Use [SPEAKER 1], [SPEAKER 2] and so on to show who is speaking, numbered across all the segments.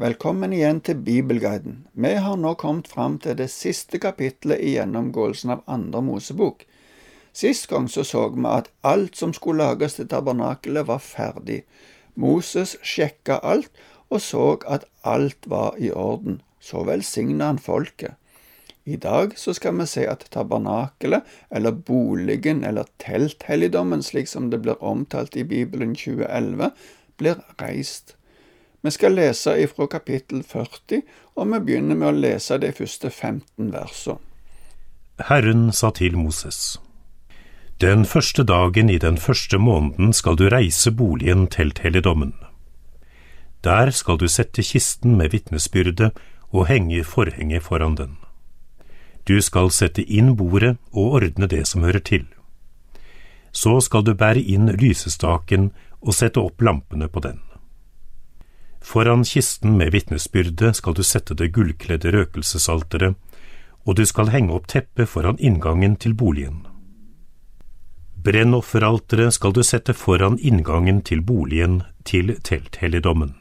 [SPEAKER 1] Velkommen igjen til Bibelguiden. Vi har nå kommet fram til det siste kapitlet i gjennomgåelsen av Andre Mosebok. Sist gang så så vi at alt som skulle lages til tabernakelet, var ferdig. Moses sjekka alt og så at alt var i orden. Så velsigna han folket. I dag så skal vi se at tabernakelet, eller boligen, eller telthelligdommen, slik som det blir omtalt i Bibelen 2011, blir reist. Vi skal lese ifra kapittel 40, og vi begynner med å lese de første 15 versene.
[SPEAKER 2] Herren sa til Moses. Den første dagen i den første måneden skal du reise boligen til helligdommen. Der skal du sette kisten med vitnesbyrde og henge forhenget foran den. Du skal sette inn bordet og ordne det som hører til. Så skal du bære inn lysestaken og sette opp lampene på den. Foran kisten med vitnesbyrdet skal du sette det gullkledde røkelsesalteret, og du skal henge opp teppet foran inngangen til boligen. Brennofferalteret skal du sette foran inngangen til boligen til telthelligdommen.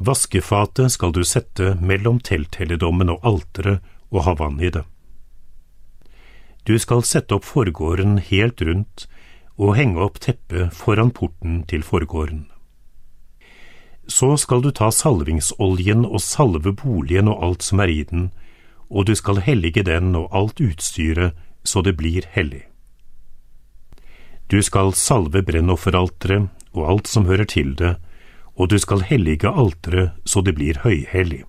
[SPEAKER 2] Vaskefatet skal du sette mellom telthelligdommen og alteret og ha vann i det. Du skal sette opp forgården helt rundt og henge opp teppet foran porten til forgården. Så skal du ta salvingsoljen og salve boligen og alt som er i den, og du skal hellige den og alt utstyret så det blir hellig. Du skal salve brennofferalteret og alt som hører til det, og du skal hellige alteret så det blir høyhellig.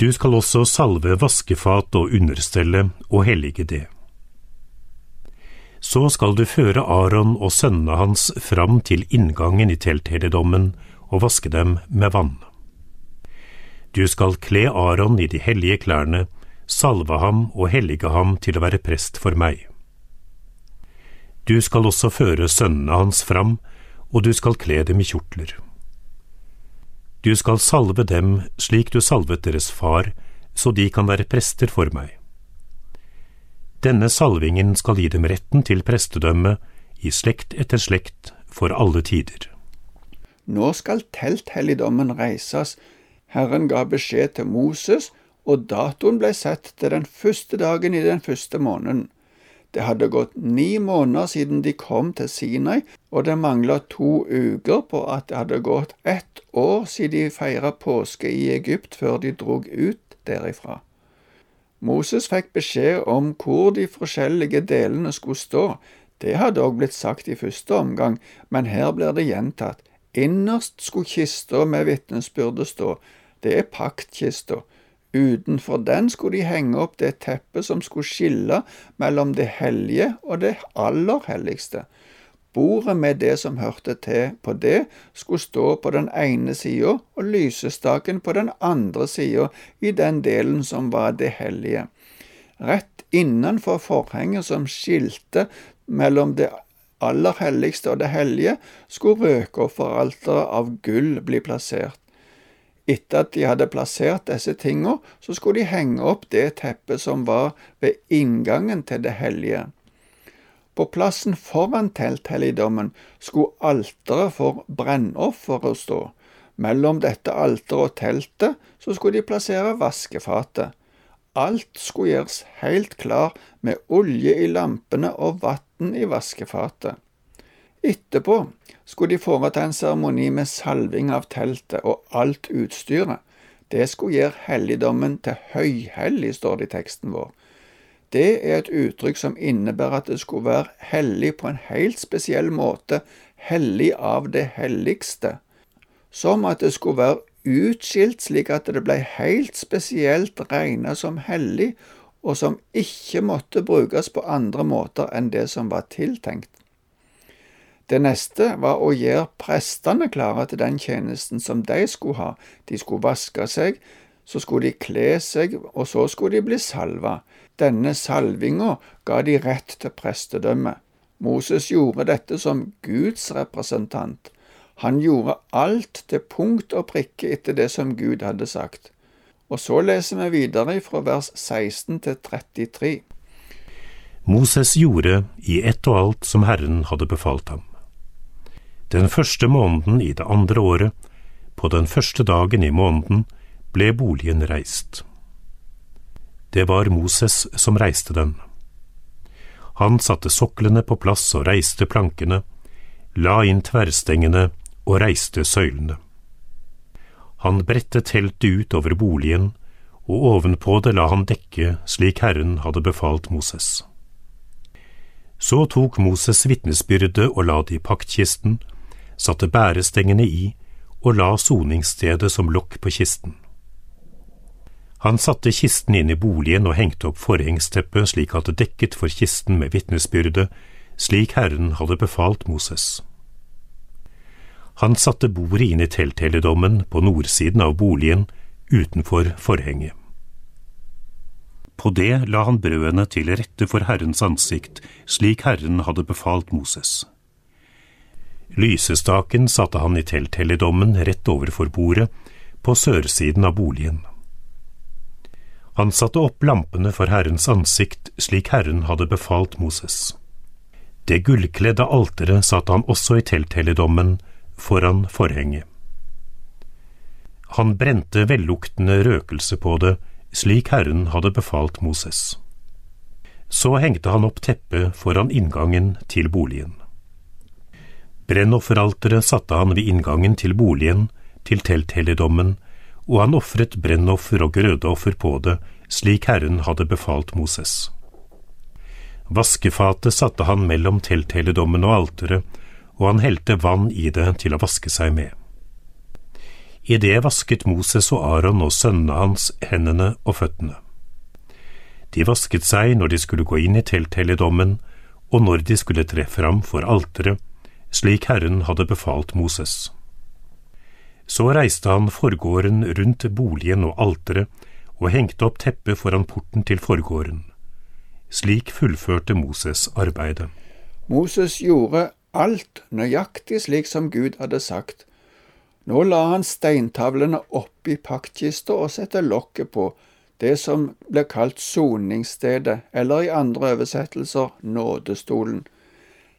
[SPEAKER 2] Du skal også salve vaskefat og understelle og hellige det. Så skal du føre Aron og sønnene hans fram til inngangen i telthelligdommen og vaske dem med vann. Du skal kle Aron i de hellige klærne, salve ham og hellige ham til å være prest for meg. Du skal også føre sønnene hans fram, og du skal kle dem i kjortler. Du skal salve dem slik du salvet deres far, så de kan være prester for meg. Denne salvingen skal gi dem retten til prestedømme i slekt etter slekt for alle tider.
[SPEAKER 1] Nå skal telthelligdommen reises. Herren ga beskjed til Moses, og datoen ble satt til den første dagen i den første måneden. Det hadde gått ni måneder siden de kom til Sinai, og det mangla to uker på at det hadde gått ett år siden de feira påske i Egypt før de drog ut derifra. Moses fikk beskjed om hvor de forskjellige delene skulle stå. Det hadde òg blitt sagt i første omgang, men her blir det gjentatt. Innerst skulle kista med vitnesbyrdet stå, det er paktkista. Utenfor den skulle de henge opp det teppet som skulle skille mellom det hellige og det aller helligste. Bordet med det som hørte til på det, skulle stå på den ene sida og lysestaken på den andre sida i den delen som var det hellige. Rett innenfor forhenget som skilte mellom det aller helligste og det hellige, skulle røkofferalteret av gull bli plassert. Etter at de hadde plassert disse tingene, så skulle de henge opp det teppet som var ved inngangen til det hellige. På plassen foran telthelligdommen skulle alteret for brennofferet stå. Mellom dette alteret og teltet så skulle de plassere vaskefatet. Alt skulle gjøres helt klar med olje i lampene og vann i vaskefatet. Etterpå skulle de foreta en seremoni med salving av teltet og alt utstyret. Det skulle gjøre helligdommen til høyhellig, står det i teksten vår. Det er et uttrykk som innebærer at det skulle være hellig på en helt spesiell måte, hellig av det helligste. Som at det skulle være utskilt slik at det ble helt spesielt regnet som hellig, og som ikke måtte brukes på andre måter enn det som var tiltenkt. Det neste var å gjøre prestene klare til den tjenesten som de skulle ha. De skulle vaske seg, så skulle de kle seg, og så skulle de bli salva. Denne salvinga ga de rett til prestedømme. Moses gjorde dette som Guds representant. Han gjorde alt til punkt og prikke etter det som Gud hadde sagt. Og så leser vi videre fra vers 16 til 33.
[SPEAKER 2] Moses gjorde i ett og alt som Herren hadde befalt ham. Den første måneden i det andre året på den første dagen i måneden, ble boligen reist. Det var Moses som reiste den. Han satte soklene på plass og reiste plankene, la inn tverrstengene og reiste søylene. Han bredte teltet ut over boligen, og ovenpå det la han dekke slik Herren hadde befalt Moses. Så tok Moses vitnesbyrdet og la det i paktkisten, satte bærestengene i og la soningsstedet som lokk på kisten. Han satte kisten inn i boligen og hengte opp forhengsteppet slik at det dekket for kisten med vitnesbyrdet, slik Herren hadde befalt Moses. Han satte bordet inn i telthelligdommen på nordsiden av boligen, utenfor forhenget. På det la han brødene til rette for Herrens ansikt, slik Herren hadde befalt Moses. Lysestaken satte han i telthelligdommen rett overfor bordet, på sørsiden av boligen. Han satte opp lampene for Herrens ansikt slik Herren hadde befalt Moses. Det gullkledde alteret satte han også i telthelligdommen, foran forhenget. Han brente velluktende røkelse på det, slik Herren hadde befalt Moses. Så hengte han opp teppet foran inngangen til boligen. Brennofferalteret satte han ved inngangen til boligen, til telthelligdommen, og han ofret brennoffer og grødeoffer på det, slik Herren hadde befalt Moses. Vaskefatet satte han mellom telthelligdommen og alteret, og han helte vann i det til å vaske seg med. I det vasket Moses og Aron og sønnene hans hendene og føttene. De vasket seg når de skulle gå inn i telthelligdommen, og når de skulle tre fram for alteret, slik Herren hadde befalt Moses. Så reiste han forgården rundt boligen og alteret og hengte opp teppet foran porten til forgården. Slik fullførte Moses arbeidet.
[SPEAKER 1] Moses gjorde alt nøyaktig slik som Gud hadde sagt. Nå la han steintavlene oppi paktkista og sette lokket på, det som ble kalt soningsstedet, eller i andre oversettelser nådestolen.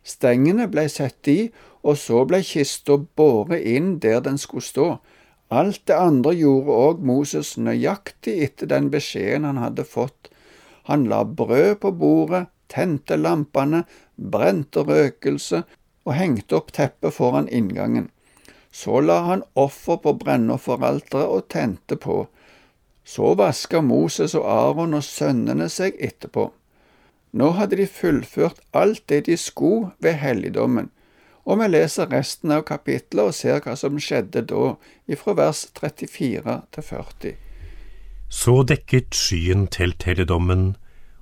[SPEAKER 1] Stengene ble satt i, og så ble kista båret inn der den skulle stå. Alt det andre gjorde òg Moses nøyaktig etter den beskjeden han hadde fått. Han la brød på bordet, tente lampene, brente røkelse og hengte opp teppet foran inngangen. Så la han offer på brennofferalteret og tente på. Så vaska Moses og Aron og sønnene seg etterpå. Nå hadde de fullført alt det de skulle ved helligdommen, og vi leser resten av kapittelet og ser hva som skjedde da, ifra vers 34 til 40.
[SPEAKER 2] Så dekket skyen telthelligdommen,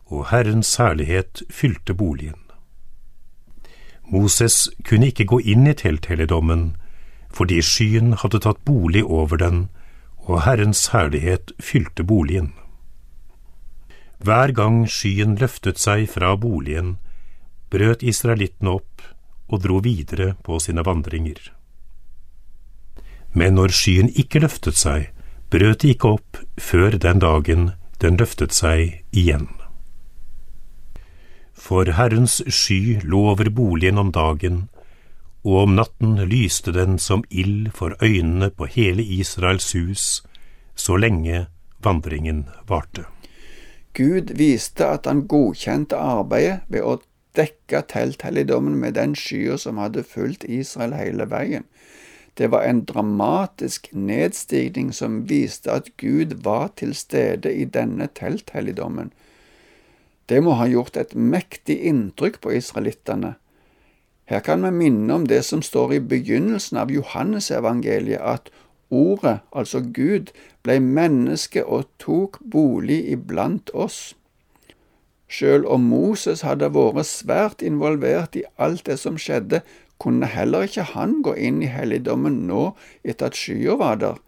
[SPEAKER 2] og Herrens herlighet fylte boligen. Moses kunne ikke gå inn i telthelligdommen, fordi skyen hadde tatt bolig over den, og Herrens herlighet fylte boligen. Hver gang skyen løftet seg fra boligen, brøt israelittene opp og dro videre på sine vandringer. Men når skyen ikke løftet seg, brøt de ikke opp før den dagen den løftet seg igjen. For Herrens sky lå over boligen om dagen, og om natten lyste den som ild for øynene på hele Israels hus, så lenge vandringen varte.
[SPEAKER 1] Gud viste at han godkjente arbeidet ved å dekke telthelligdommen med den skya som hadde fulgt Israel hele veien. Det var en dramatisk nedstigning som viste at Gud var til stede i denne telthelligdommen. Det må ha gjort et mektig inntrykk på israelittene. Her kan vi minne om det som står i begynnelsen av Johannesevangeliet, at Ordet, altså Gud, ble menneske og tok bolig iblant oss. Sjøl om Moses hadde vært svært involvert i alt det som skjedde, kunne heller ikke han gå inn i helligdommen nå etter at skya var der.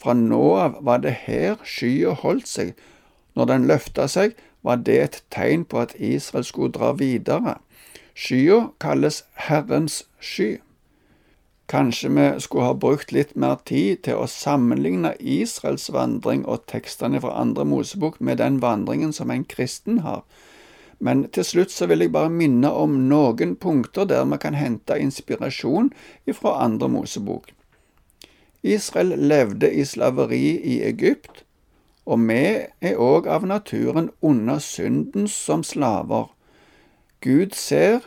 [SPEAKER 1] Fra nå av var det her skya holdt seg. Når den løfta seg, var det et tegn på at Israel skulle dra videre. Skya kalles Herrens sky. Kanskje vi skulle ha brukt litt mer tid til å sammenligne Israels vandring og tekstene fra andre Mosebok med den vandringen som en kristen har. Men til slutt så vil jeg bare minne om noen punkter der vi kan hente inspirasjon fra andre Mosebok. Israel levde i slaveri i Egypt, og vi er òg av naturen under synden som slaver. Gud ser,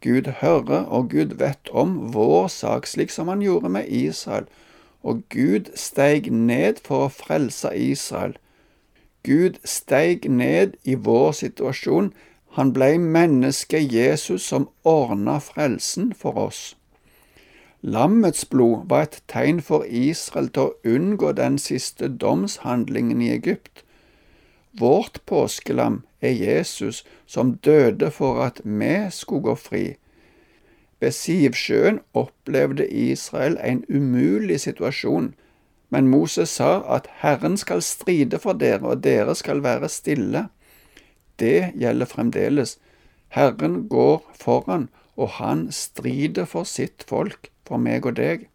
[SPEAKER 1] Gud hører og Gud vet om vår sak, slik som han gjorde med Israel, og Gud steig ned for å frelse Israel. Gud steig ned i vår situasjon, han blei mennesket Jesus som ordna frelsen for oss. Lammets blod var et tegn for Israel til å unngå den siste domshandlingen i Egypt. Vårt påskelam er Jesus som døde for at vi skulle gå fri. Ved Sivsjøen opplevde Israel en umulig situasjon, men Moses sa at Herren skal stride for dere, og dere skal være stille. Det gjelder fremdeles. Herren går foran, og han strider for sitt folk for meg og deg.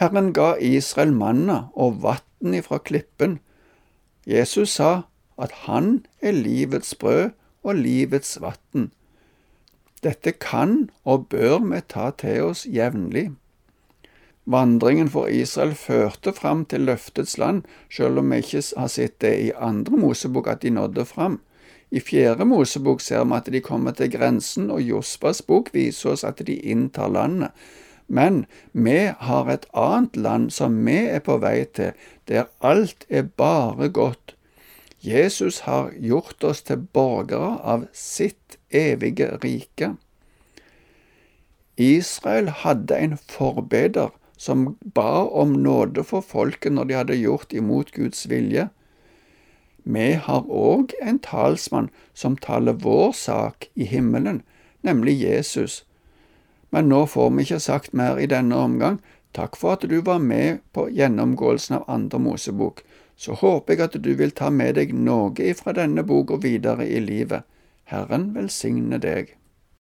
[SPEAKER 1] Herren ga Israel manna og vann ifra klippen. Jesus sa at han er livets brød og livets vann. Dette kan og bør vi ta til oss jevnlig. Vandringen for Israel førte fram til løftets land, selv om vi ikke har sett det i andre Mosebok at de nådde fram. I fjerde Mosebok ser vi at de kommer til grensen, og Jospas bok viser oss at de inntar landet. Men vi har et annet land som vi er på vei til, der alt er bare godt. Jesus har gjort oss til borgere av sitt evige rike. Israel hadde en forbeder som ba om nåde for folket når de hadde gjort imot Guds vilje. Vi har òg en talsmann som taler vår sak i himmelen, nemlig Jesus men nå får vi ikke sagt mer i denne omgang. Takk for at du var med på gjennomgåelsen av Andre Mosebok. Så håper jeg at du vil ta med deg noe ifra denne boka videre i livet. Herren velsigne deg.